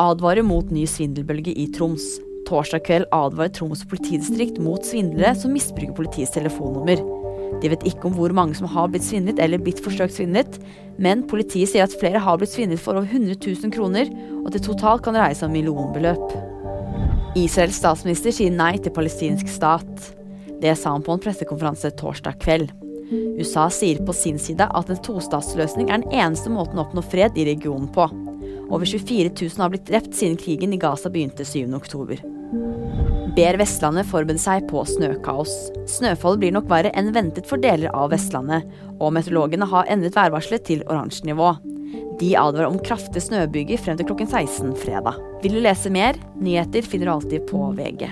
advarer mot ny svindelbølge i Troms. Torsdag kveld advarer Troms politidistrikt mot svindlere som misbruker politiets telefonnummer. De vet ikke om hvor mange som har blitt svindlet eller blitt forsøkt svindlet, men politiet sier at flere har blitt svindlet for over 100 000 kroner, og at det totalt kan reise om millionbeløp. Israels statsminister sier nei til palestinsk stat. Det sa han på en pressekonferanse torsdag kveld. USA sier på sin side at en tostatsløsning er den eneste måten å oppnå fred i regionen på. Over 24 000 har blitt drept siden krigen i Gaza begynte 7.10. Ber Vestlandet forberede seg på snøkaos. Snøfallet blir nok verre enn ventet for deler av Vestlandet, og meteorologene har endret værvarselet til oransje nivå. De advarer om kraftige snøbyger frem til klokken 16 fredag. Vil du lese mer? Nyheter finner du alltid på VG.